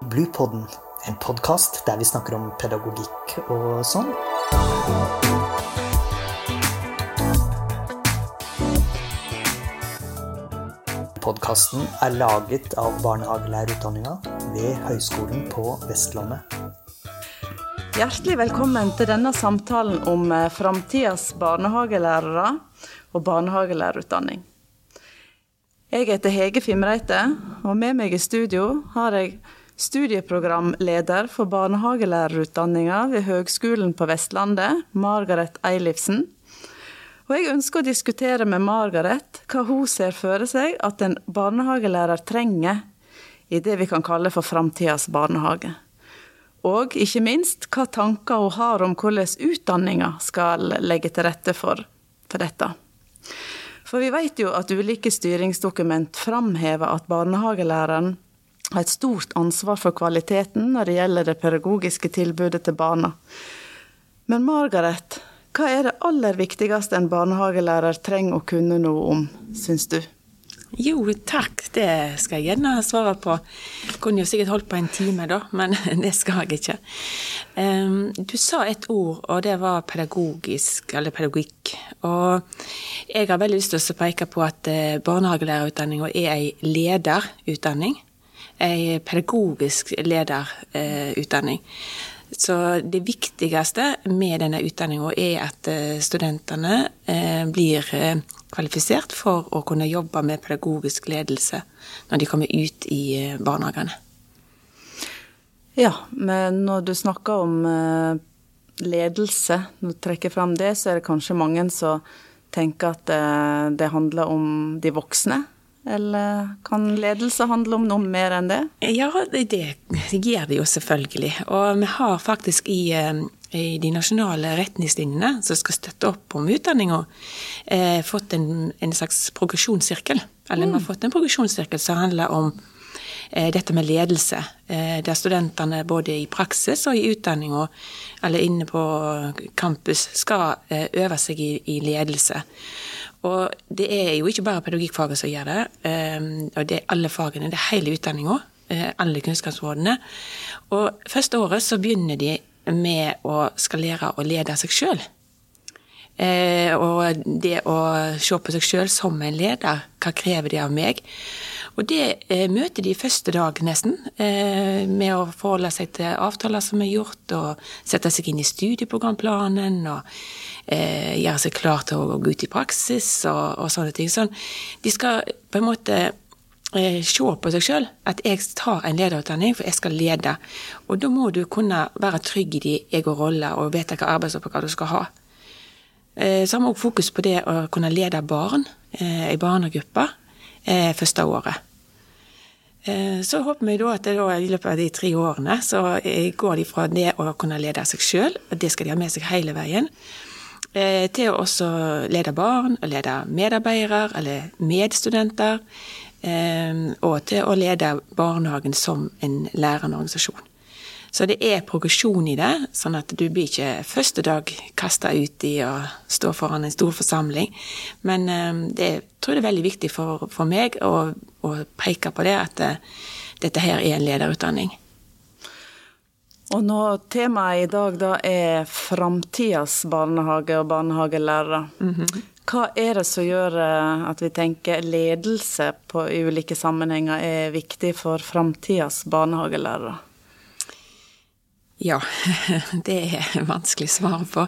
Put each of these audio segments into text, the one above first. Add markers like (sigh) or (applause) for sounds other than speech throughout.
Bluepodden, en podkast der vi snakker om pedagogikk og sånn. Podkasten er laget av barnehagelærerutdanninga ved Høgskolen på Vestlandet. Hjertelig velkommen til denne samtalen om eh, framtidas barnehagelærere og barnehagelærerutdanning. Jeg heter Hege Fimreite, og med meg i studio har jeg studieprogramleder for barnehagelærerutdanninga ved Høgskolen på Vestlandet, Margaret Eilifsen. Og jeg ønsker å diskutere med Margaret hva hun ser for seg at en barnehagelærer trenger i det vi kan kalle for framtidas barnehage. Og ikke minst hva tanker hun har om hvordan utdanninga skal legge til rette for, for dette. For vi vet jo at ulike styringsdokument framhever at barnehagelæreren har et stort ansvar for kvaliteten når det gjelder det pedagogiske tilbudet til barna. Men Margaret, hva er det aller viktigste en barnehagelærer trenger å kunne noe om, syns du? Jo, takk. Det skal jeg gjerne svare på. Jeg kunne jo sikkert holdt på en time, da, men (laughs) det skal jeg ikke. Du sa et ord, og det var pedagogisk, eller pedagogikk. Og jeg har veldig lyst til å peke på at eh, barnehagelærerutdanninga er ei lederutdanning. Ei pedagogisk lederutdanning. Så det viktigste med denne utdanninga er at eh, studentene eh, blir eh, kvalifisert for å kunne jobbe med pedagogisk ledelse når de kommer ut i barnehagene. Ja, men når du snakker om ledelse, når du trekker fram det, så er det kanskje mange som tenker at det handler om de voksne? Eller kan ledelse handle om noe mer enn det? Ja, det, gjør det jo selvfølgelig. Og vi har faktisk i, eh, i de nasjonale retningslinjene som skal støtte opp om utdanninga, eh, fått en, en, slags progresjonssirkel. Eller mm. vi har fått en progresjonssirkel som handler om eh, dette med ledelse. Eh, der studentene både i praksis og i utdanninga, eller inne på campus, skal eh, øve seg i, i ledelse. Og det er jo ikke bare pedagogikkfaget som gjør det, ehm, og det er alle fagene. Det er hele utdanninga, eh, alle kunnskapsrådene. Og første året så begynner de med å skal lære å lede seg sjøl. Eh, og det å se på seg sjøl som en leder, hva krever det av meg? Og det eh, møter de første dag, nesten, eh, med å forholde seg til avtaler som er gjort, og sette seg inn i studieprogramplanen, og eh, gjøre seg klar til å gå ut i praksis, og, og sånne ting. Sånn, de skal på en måte eh, se på seg sjøl at jeg tar en lederutdanning, for jeg skal lede. Og da må du kunne være trygg i din egen rolle og vite hva arbeidsoppgaver du skal ha. Eh, så har vi òg fokus på det å kunne lede barn eh, i barnegruppe eh, første året. Så håper vi da at da, i løpet av de tre årene så går de fra det å kunne lede seg sjøl, og det skal de ha med seg hele veien, til å også lede barn, og lede medarbeidere eller medstudenter, og til å lede barnehagen som en lærende organisasjon. Så det er progresjon i det, sånn at du blir ikke første dag kasta ut i å stå foran en stor forsamling. Men ehm, det jeg tror jeg det er veldig viktig for, for meg å, å, peke på det, at det, eh, dette her er en lederutdanning. Og nå Temaet i dag da er framtidas barnehage og barnehagelærere. Mm -hmm. Hva er det som gjør eh, at vi tenker ledelse på ulike sammenhenger er viktig for framtidas barnehagelærere? Ja, (laughs) det er vanskelig å svare på.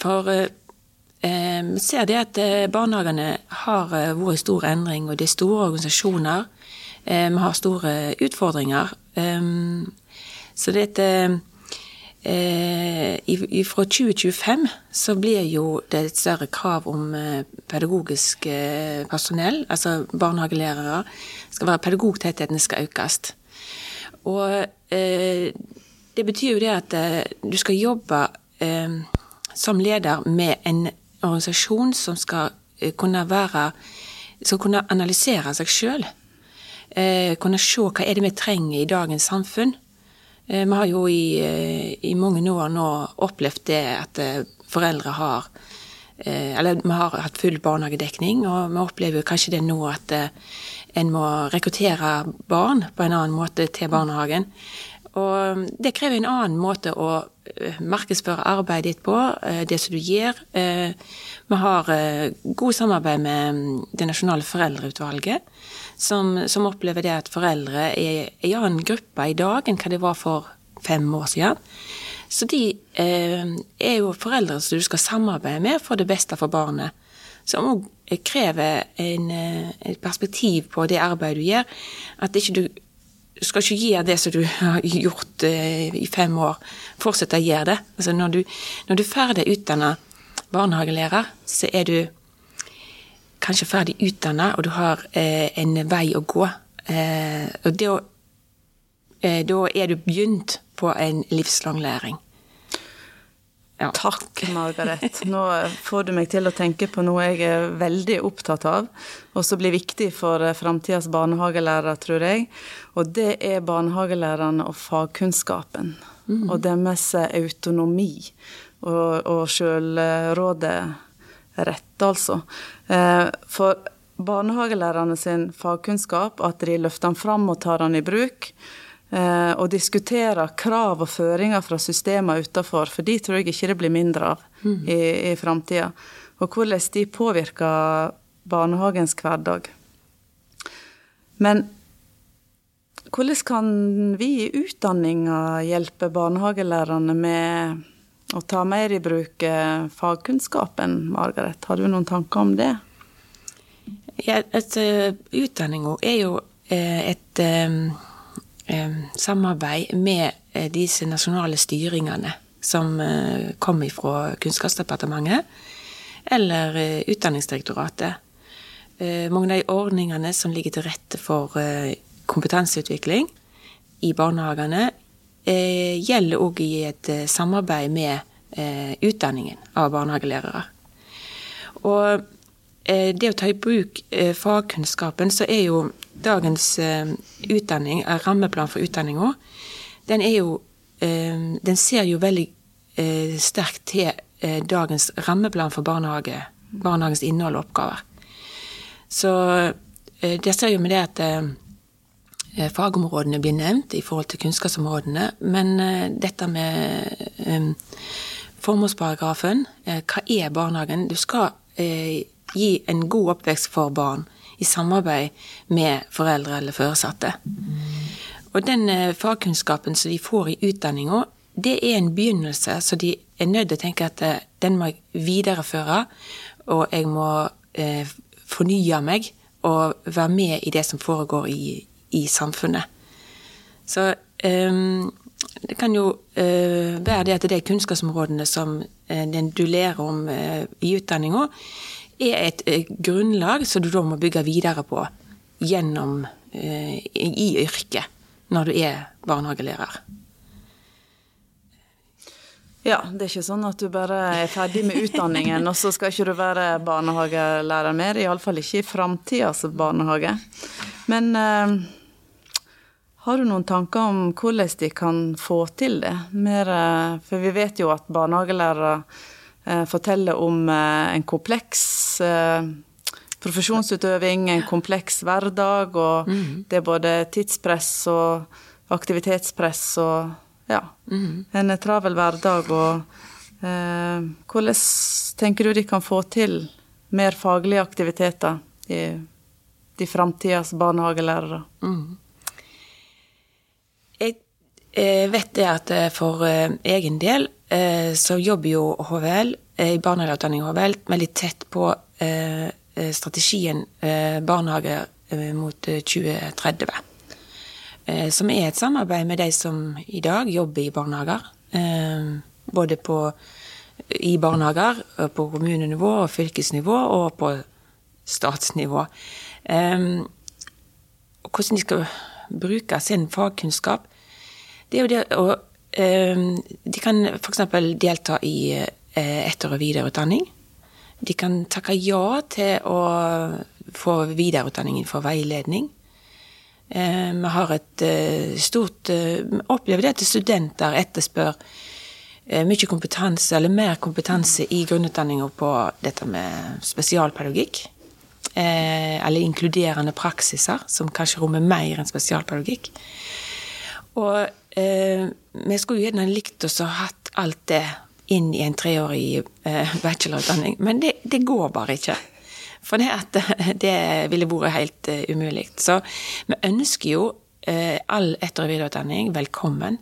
For vi ser det at eh, barnehagene har eh, vært i stor endring, og det er store organisasjoner. Vi har store utfordringer. Så dette eh, fra 2025 så blir jo det et større krav om pedagogisk personell, altså barnehagelærere. Skal være Pedagogtettheten skal økes. Og eh, det betyr jo det at eh, du skal jobbe eh, som leder med en organisasjon som skal eh, kunne være Skal kunne analysere seg sjøl. Eh, kunne se hva er det vi trenger i dagens samfunn. Vi har jo i, i, mange år nå opplevd det at foreldre har eller vi har hatt full barnehagedekning, og vi opplever kanskje det nå at en må rekruttere barn på en annen måte til barnehagen. Og det krever en annen måte å markedsføre arbeidet ditt på, det som du gjør. Vi har god samarbeid med mm, Det nasjonale foreldreutvalget, som, som opplever det at foreldre er i en annen gruppe i dag enn hva det var for fem år siden. Så de eh, er jo foreldre som du skal samarbeide med for det beste for barnet. Som òg krever en, et perspektiv på det arbeidet du gjør. At ikke du du skal ikke gjøre det som du har gjort eh, i fem år. Fortsette å gjøre det. Altså når, du, når du er ferdig utdanna barnehagelærer, så er du kanskje ferdig utdanna, og du har eh, en vei å gå. Eh, og da, eh, da er du begynt på en livslang læring. Ja. Takk, Margaret. Nå får du meg til å tenke på noe jeg er veldig opptatt av, og som blir viktig for eh, framtidas barnehagelærere, tror jeg. Og det er barnehagelærerne og fagkunnskapen. Mm. Og deres autonomi og, og sjølråderett, altså. Eh, for barnehagelærerne sin fagkunnskap, at de løfter den fram og tar den i bruk, Eh, og diskutere krav og føringer fra systemene utenfor, for de tror jeg ikke det blir mindre av mm. i, i framtida. Og hvordan de påvirker barnehagens hverdag. Men hvordan kan vi i utdanninga hjelpe barnehagelærerne med å ta mer i bruk eh, fagkunnskapen, Margaret? Har du noen tanker om det? Ja, altså, Utdanninga er jo et, et Eh, samarbeid med eh, disse nasjonale styringene som eh, kommer fra Kunnskapsdepartementet eller Utdanningsdirektoratet. Mange av de ordningene som ligger til rette for kompetanseutvikling i barnehagene, gjelder òg i et samarbeid med utdanningen av barnehagelærere. Og det å ta i bruk fagkunnskapen, så er jo dagens eh, utdanning, eh, rammeplan for utdanninga, den er jo eh, Den ser jo veldig sterkt til dagens rammeplan for barnehage. Barnehagens innhold og oppgaver. Så det ser jo med det at fagområdene blir nevnt i forhold til kunnskapsområdene, men dette med formålsparagrafen, hva er barnehagen? Du skal gi en god oppvekst for barn i samarbeid med foreldre eller foresatte. Og den eh, fagkunnskapen som de får i utdanninga, det er en begynnelse, så de er nødt til å tenke at eh, den må jeg videreføre, og jeg må eh, fornye meg og være med i det som foregår i, i samfunnet. Så eh, det kan jo eh, være det at det er kunnskapsområdene som eh, du lærer om uh, i utdanninga, er et eh, grunnlag som du da må bygge videre på gjennom eh, i yrket når du er barnehagelærer. Ja, det er ikke sånn at du bare er ferdig med utdanningen, og så skal ikke du være barnehagelærer mer. Iallfall ikke i framtidas barnehage. Men eh, har du noen tanker om hvordan de kan få til det? Mer, eh, for vi vet jo at barnehagelærere Eh, forteller om eh, en kompleks eh, profesjonsutøving, en kompleks hverdag, og mm. det er både tidspress og aktivitetspress og ja, mm. en travel hverdag. Og eh, hvordan tenker du de kan få til mer faglige aktiviteter i de framtidas barnehagelærere? Mm. Jeg vet det at for egen del Eh, så jobber jo HVL, eh, i barnehageutdanning HVL, veldig tett på eh, strategien barnehage mot 2030. Som er et samarbeid med de som i dag jobber i barnehager. Både på, i barnehager, på kommunenivå og fylkesnivå og på statsnivå. Hvordan de skal bruke sin fagkunnskap, det er jo det å de kan f.eks. delta i eh, etter- og videreutdanning. De kan takke ja til å få videreutdanning for veiledning. Ehm, vi har et eh, stort eh, Opplever det at studenter etterspør mye kompetanse, eller mer kompetanse i grunnutdanninga på dette med spesialpedagogikk. Eller inkluderende praksiser, som kanskje rommer mer enn spesialpedagogikk. Og vi skulle jo gjerne likt oss å ha hatt alt det inn i en treårig eh, bachelorutdanning, men det, det, går bare ikke. For det, at, (laughs) det ville vært helt uh, umulig. Så vi ønsker jo all etter- og videreutdanning velkommen.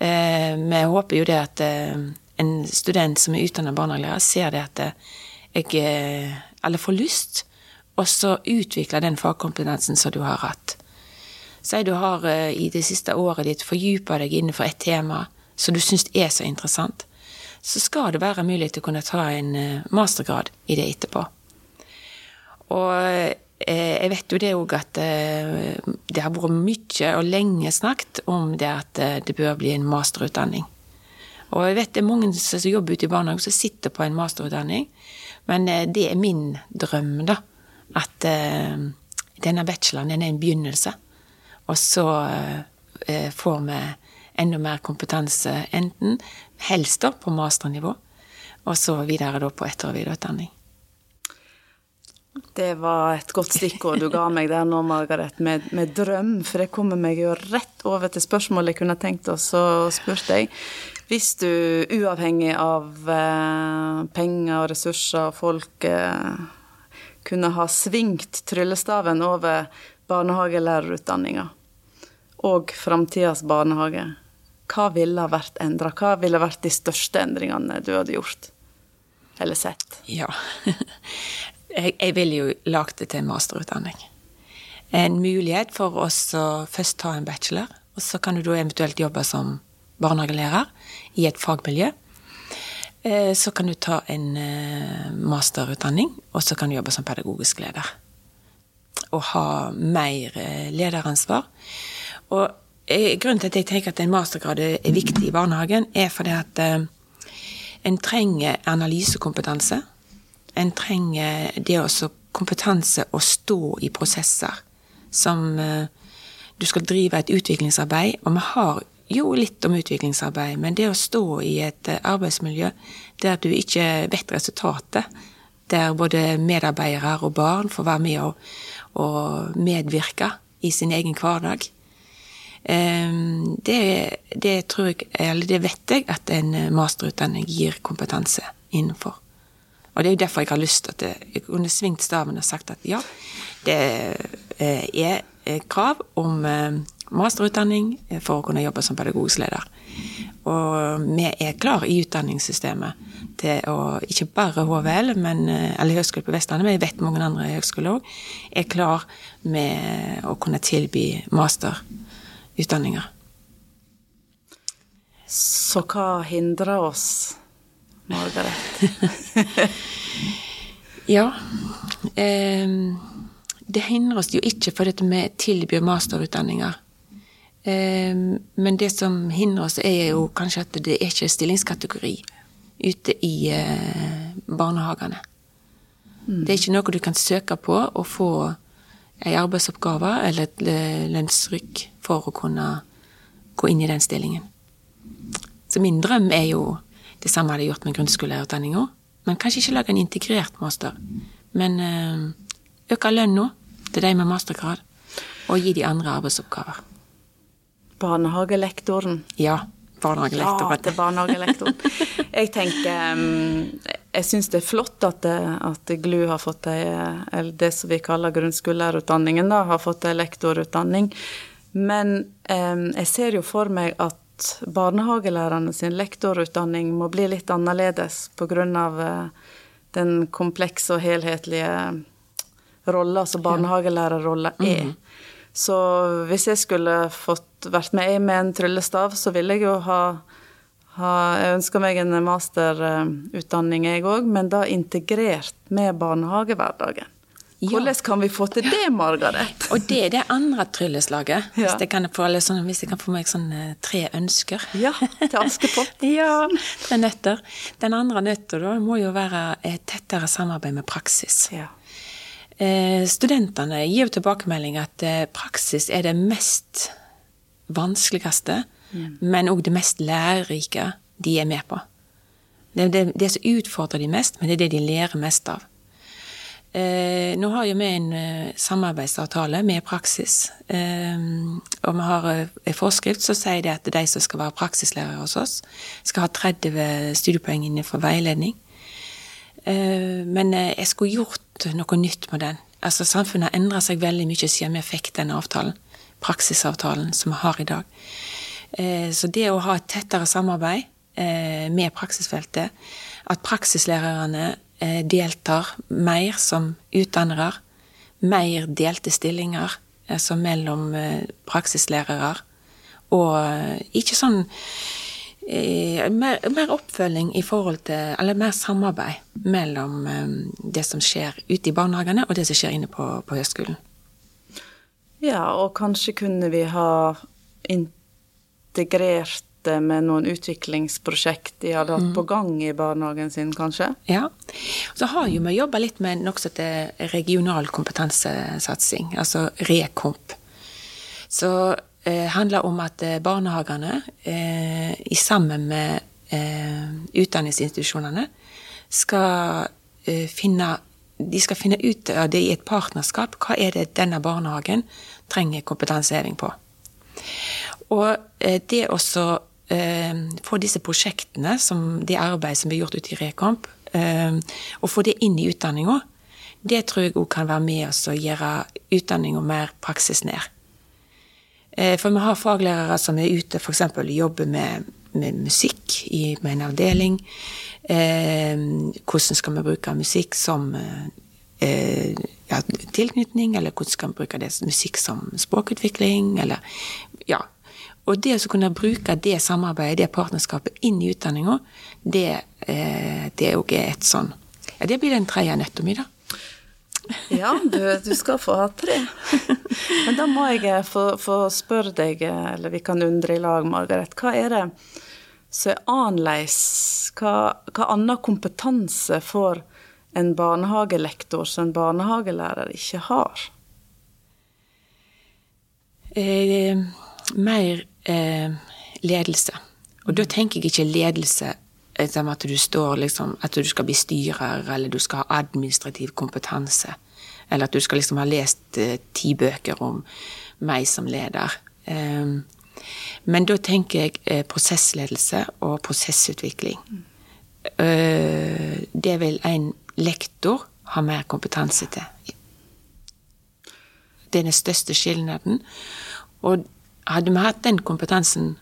Vi håper jo det at en student som er utdannet barnehagelærer, ser det at jeg alle får lyst, og så utvikle den fagkompetansen som du har hatt. Si du har i det siste året ditt fordypa deg innenfor et tema som du syns er så interessant så skal det være mulig til å kunne ta en eh, mastergrad i det etterpå. Og eh, jeg vet jo det òg at eh, det har vært mye og lenge snakket om det at det bør bli en masterutdanning. Og jeg vet det er mange som jobber ute i barnehagen som sitter på en masterutdanning, men det er min drøm, da. At denne bacheloren er en begynnelse. Og så får vi enda mer kompetanse, enten helst da på masternivå, og så videre da på etter- og videreutdanning. Det var et godt stikkord du ga meg der nå, Margaret, med, med, drøm. For det kommer meg jo rett over til spørsmålet jeg kunne tenkt oss å spørre deg. Hvis du, uavhengig av eh, penger og ressurser og folk, eh, kunne ha svingt tryllestaven over barnehagelærerutdanninga og framtidas barnehage, hva ville ha vært endra? Hva ville vært de største endringene du hadde gjort? Eller sett? Ja. (laughs) Jeg, jeg ville jo lagd det til en masterutdanning. En mulighet for oss å først ta en bachelor, og så kan du da eventuelt jobbe som barnehagelærer i et fagmiljø. Eh, så kan du ta en eh, masterutdanning, og så kan du jobbe som pedagogisk leder. Og ha mer eh, lederansvar. Og Eh, grunnen til at jeg tenker at en mastergrad er viktig i barnehagen, er fordi at eh, en trenger analysekompetanse. En trenger det også kompetanse å stå i prosesser som Du skal drive et utviklingsarbeid, og vi har jo litt om utviklingsarbeid, men det å stå i et arbeidsmiljø der du ikke vet resultatet, der både medarbeidere og barn får være med og, og medvirke i sin egen hverdag, Ehm, det, det, tror jeg, eller det vet jeg at en masterutdanning gir kompetanse innenfor. Og det er jo derfor jeg har lyst til at jeg kunne svingt staven og sagt at ja, det eh, er eh, krav om eh, masterutdanning for å kunne jobbe som pedagogisk leder. Og vi er klar i utdanningssystemet til å ikke bare HVL, men, eller Høgskolen på Vestlandet, men jeg vet mange andre høgskoler òg, er klar med å kunne tilby masterutdanninger. Så hva hindrer oss, Margaret? (laughs) ja eh, Det hindrer oss jo ikke fordi vi tilbyr masterutdanninger. Eh, men det som hindrer oss, er jo kanskje at det er ikke stillingskategori ute i eh, barnehagene. Mm. Det er ikke noe du kan søke på og få ei arbeidsoppgave eller et lønnsrykk for å kunne gå inn i den stillingen. Så min drøm er jo det samme jeg hadde gjort med grunnskolelærerutdanninga. Men kanskje ikke lage en integrert master, men eh, øke lønna til de med mastergrad, og gi de andre arbeidsoppgaver. Barnehagelektoren. Ja. Barnehagelektoren. Ja, til barnehagelektoren. Jeg tenker mm, jeg syns det er flott at, at GLU har fått ei, eller det som vi kaller grunnskolelærerutdanningen, da, har fått ei lektorutdanning. Men eh, jeg ser jo for meg at barnehagelærerne sin lektorutdanning må bli litt annerledes pga. Eh, den komplekse og helhetlige rolla som barnehagelærerrolla er. Så hvis jeg skulle fått vært med med en tryllestav, så ville jeg jo ha jeg ønsker meg en masterutdanning, jeg òg, men da integrert med barnehagehverdagen. Hvordan kan vi få til det, Margaret? (laughs) Og det er det andre trylleslaget. Ja. Hvis, jeg kan få, sånn, hvis jeg kan få meg sånn tre ønsker. Ja, til Askepott. (laughs) ja, tre nøtter. Den andre nøtta da må jo være et tettere samarbeid med praksis. Ja. Eh, studentene gir jo tilbakemelding at eh, praksis er det mest vanskeligste Mm. men òg det mest lærerike de er med på. Det er det, det som utfordrer de mest, men det er det de lærer mest av. Eh, nå har jo vi en eh, samarbeidsavtale med praksis. Eh, og vi har eh, en forskrift som sier det at de som skal være praksislærere hos oss, skal ha 30 studiepoeng innenfor veiledning. Eh, men jeg skulle gjort noe nytt med den. Altså Samfunnet har endra seg veldig mye siden vi fikk den avtalen. Praksisavtalen som vi har i dag. Så det å ha et tettere samarbeid med praksisfeltet, at praksislærerne Eh, deltar mer som utdannere. Mer delte stillinger, altså mellom eh, praksislærere. Og ikke sånn mer, mer, oppfølging i forhold til Eller mer samarbeid mellom det som skjer ute i barnehagene, og det som skjer inne på, på høyskolen. Ja, og kanskje kunne vi ha integrert det med noen utviklingsprosjekt de hadde hatt mm. på gang i barnehagen sin, kanskje? Ja. Så har jo vi jobba litt med nokså til regional kompetansesatsing, altså Rekomp. Så eh, handler om at eh, barnehagene, eh, i sammen med eh, utdanningsinstitusjonene, skal eh, finne de skal finne ut av det i et partnerskap. Hva er det denne barnehagen trenger kompetanseheving på? Og det også få disse prosjektene, som det arbeidet som blir gjort ute i Rekomp, og få det inn i utdanninga, det tror jeg òg kan være med oss å gjøre utdanninga mer praksisnær. Eh, for vi har faglærere som er ute f.eks. jobber med, med musikk i, med en avdeling. Eh, hvordan skal vi bruke musikk som eh, ja, tilknytning, eller hvordan skal vi bruke det musikk som språkutvikling, eller ja, og det å kunne bruke det samarbeidet, det partnerskapet, inn i utdanninga, det, eh, er et sånn Ja, det blir den tredje nøtta mi, da. (laughs) Ja, du, du, skal få ha tre. (laughs) Men da må jeg eh, få, få spørre deg, eh, eller vi kan undre i lag, Margaret. Hva er det som er annerledes? Hva, hva annen kompetanse får en barnehagelektor som en barnehagelærer ikke har? Eh, mer eh, ledelse. Og da tenker jeg ikke ledelse at du står liksom At du skal bli styrer, eller du skal ha administrativ kompetanse. Eller at du skal liksom ha lest eh, ti bøker om meg som leder. Eh, men da tenker jeg eh, prosessledelse og prosessutvikling. Mm. det vil en lektor ha mer kompetanse til. Det er den største skilnaden. Og hadde vi hatt den kompetansen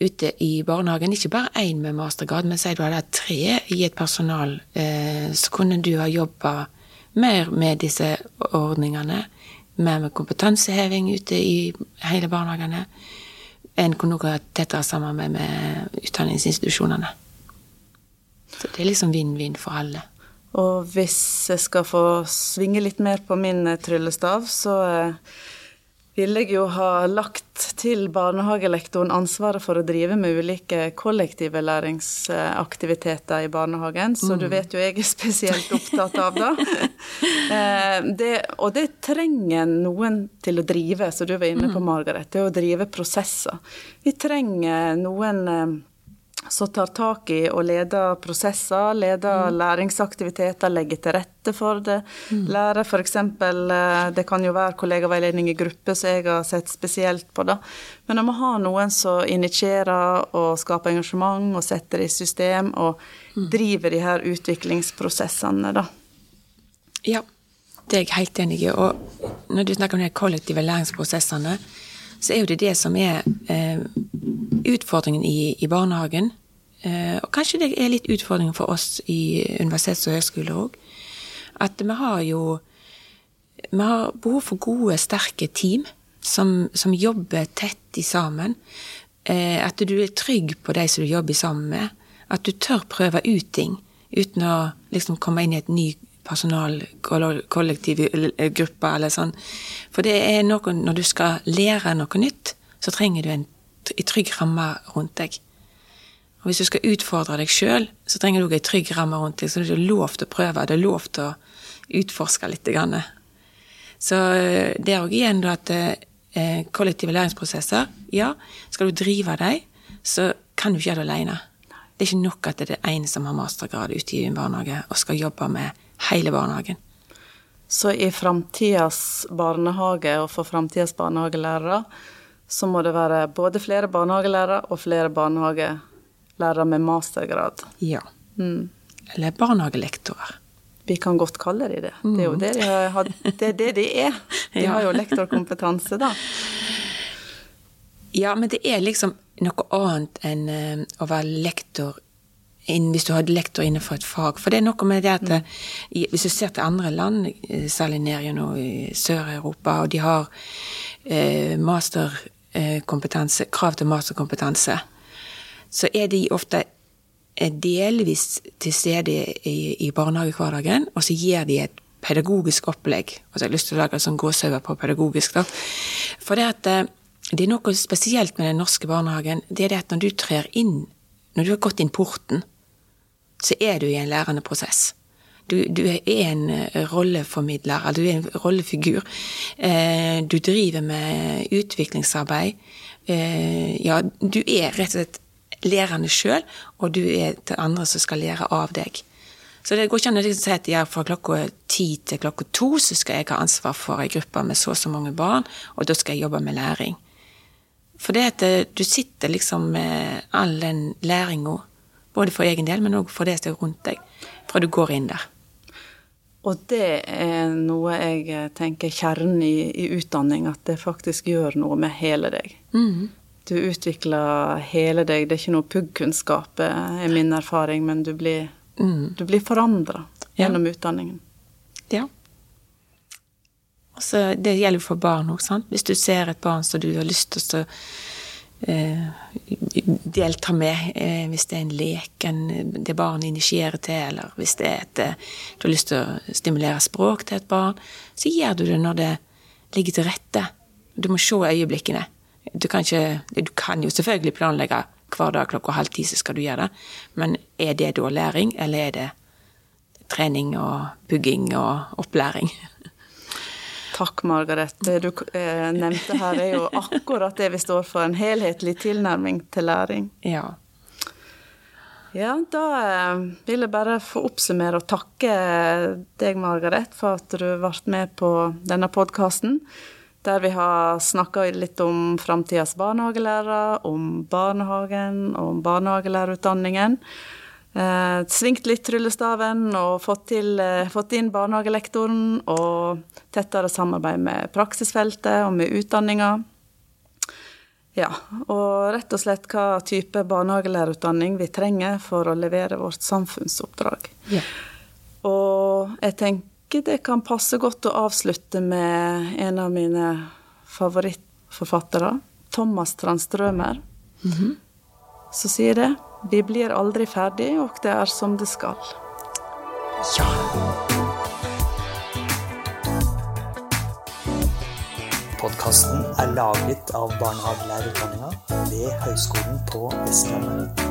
ute i barnehagen, ikke bare én med mastergrad, men si du hadde hatt tre i et personal, eh, så kunne du ha jobba mer med disse ordningene, mer med kompetanseheving ute i hele barnehagene, enn kunne ha tettere samarbeid med utdanningsinstitusjonene. Så det er liksom vinn-vinn for alle. Og hvis jeg skal få svinge litt mer på min tryllestav, så eh, vil jeg jo ha lagt til barnehagelektoren ansvaret for å drive med ulike kollektive læringsaktiviteter i barnehagen, så du mm. vet jo jeg er spesielt opptatt av det. (laughs) Eh, det og det trenger noen til å drive, som du var inne på, mm. Margaret. Det å drive prosesser. Vi trenger noen eh, som tar tak i og leder prosesser, leder mm. læringsaktiviteter, legger til rette for det. Mm. Lærer f.eks. Eh, det kan jo være kollegaveiledning i gruppe, som jeg har sett spesielt på. da. Men om å ha noen som initierer og skaper engasjement og setter i system og mm. driver de her utviklingsprosessene, da. Ja, det er jeg helt enig i. Og når du snakker om de kollektive læringsprosessene, så er jo det det som er eh, utfordringen i, i barnehagen. Eh, og kanskje det er litt utfordringen for oss i universitets- og høyskoler òg. At vi har jo Vi har behov for gode, sterke team som, som jobber tett i sammen. Eh, at du er trygg på de som du jobber sammen med. At du tør prøve ut ting uten å liksom komme inn i et ny personalkollektiv gruppe eller sånn. For det er noe Når du skal lære noe nytt, så trenger du en trygg ramme rundt deg. Og hvis du skal utfordre deg sjøl, så trenger du òg ei trygg ramme rundt deg, så det er lov til å prøve, det er lov til å utforske litt. Så eh, det er òg igjen at eh, kollektive læringsprosesser, ja, skal du drive dem, så kan du ikke gjøre det alene. Det er ikke nok at det er en som har mastergrad ute i en barnehage og skal jobbe med hele barnehagen. Så i framtidas barnehage og for framtidas barnehagelærere så må det være både flere barnehagelærere og flere barnehagelærere med mastergrad. Ja. Eller barnehagelektorer. Vi kan godt kalle de det. Det er jo det de, har, det, er, det de er. De (laughs) har jo lektorkompetanse, da. Ja, men det er liksom noe annet enn eh, å være lektor hvis du har lektor innenfor et fag. For det er noe med det at mm. hvis du ser til andre land, eh, særlig nede gjennom i Sør-Europa, og de har eh, masterkompetanse, krav til masterkompetanse, så er de ofte eh, delvis til stede i, i barnehagehverdagen, og så gir de et pedagogisk opplegg. Altså, jeg har lyst til å lage sånn gåsehauger på pedagogisk, da. For det at eh, det er noe spesielt med den norske barnehagen. Det er det at når du trer inn, når du har gått inn porten, så er du i en lærende prosess. Du, du er en eh, rolleformidler, eller du er en rollefigur. Eh, du driver med utviklingsarbeid. Eh, ja, du er rett og slett lærende sjøl, og du er til andre som skal lære av deg. Så det går ikke an å liksom si at ja, fra klokka ti til klokka to så skal jeg ha ansvar for ei gruppe med så og så mange barn, og da skal jeg jobbe med læring. For det at du sitter liksom med all den læringa, både for egen del, men òg for det som er rundt deg, fra du går inn der. Og det er noe jeg eh, tenker kjernen i, i utdanning, at det faktisk gjør noe med hele deg. Du utvikler hele deg. Det er ikke noe puggkunnskap, eh, er min erfaring, men du blir, du blir forandra Ja. gjennom utdanningen. Ja. Også, Det gjelder for barn òg, sant. Hvis du ser et barn som du har lyst til å delta med, eh, hvis det er en lek en, det barnet initierer til, eller hvis det er et, eh, du har lyst til å stimulere språk til et barn, så gjør du det når det ligger til rette. Du må se øyeblikkene. Du kan, ikke, du kan jo selvfølgelig planlegge hver dag klokka halv ti, så skal du gjøre det, men er det da læring, eller er det trening og bygging og opplæring? (laughs) Takk, Margaret. Det du eh, nevnte her, er jo akkurat det vi står for. En helhetlig tilnærming til læring. Ja. Ja, da eh, vil jeg bare få oppsummere og takke deg, Margaret, for at du ble med på denne podkasten. Der vi har snakka litt om framtidas barnehagelærere, om barnehagen, om barnehagelærerutdanningen. Eh, svingt litt rullestaven og fått, til, eh, fått inn barnehagelektoren og tettere samarbeid med praksisfeltet og med utdanninga. Ja, og rett og slett hva type barnehagelærerutdanning vi trenger for å levere vårt samfunnsoppdrag. Ja. Og jeg tenker det kan passe godt å avslutte med en av mine favorittforfattere, Thomas Tranströmer, som sier det. Vi blir aldri ferdig, og det er som det skal. ja. Podkasten er laget av barnehagelærerutdanninga ved Høgskolen på Vestlandet.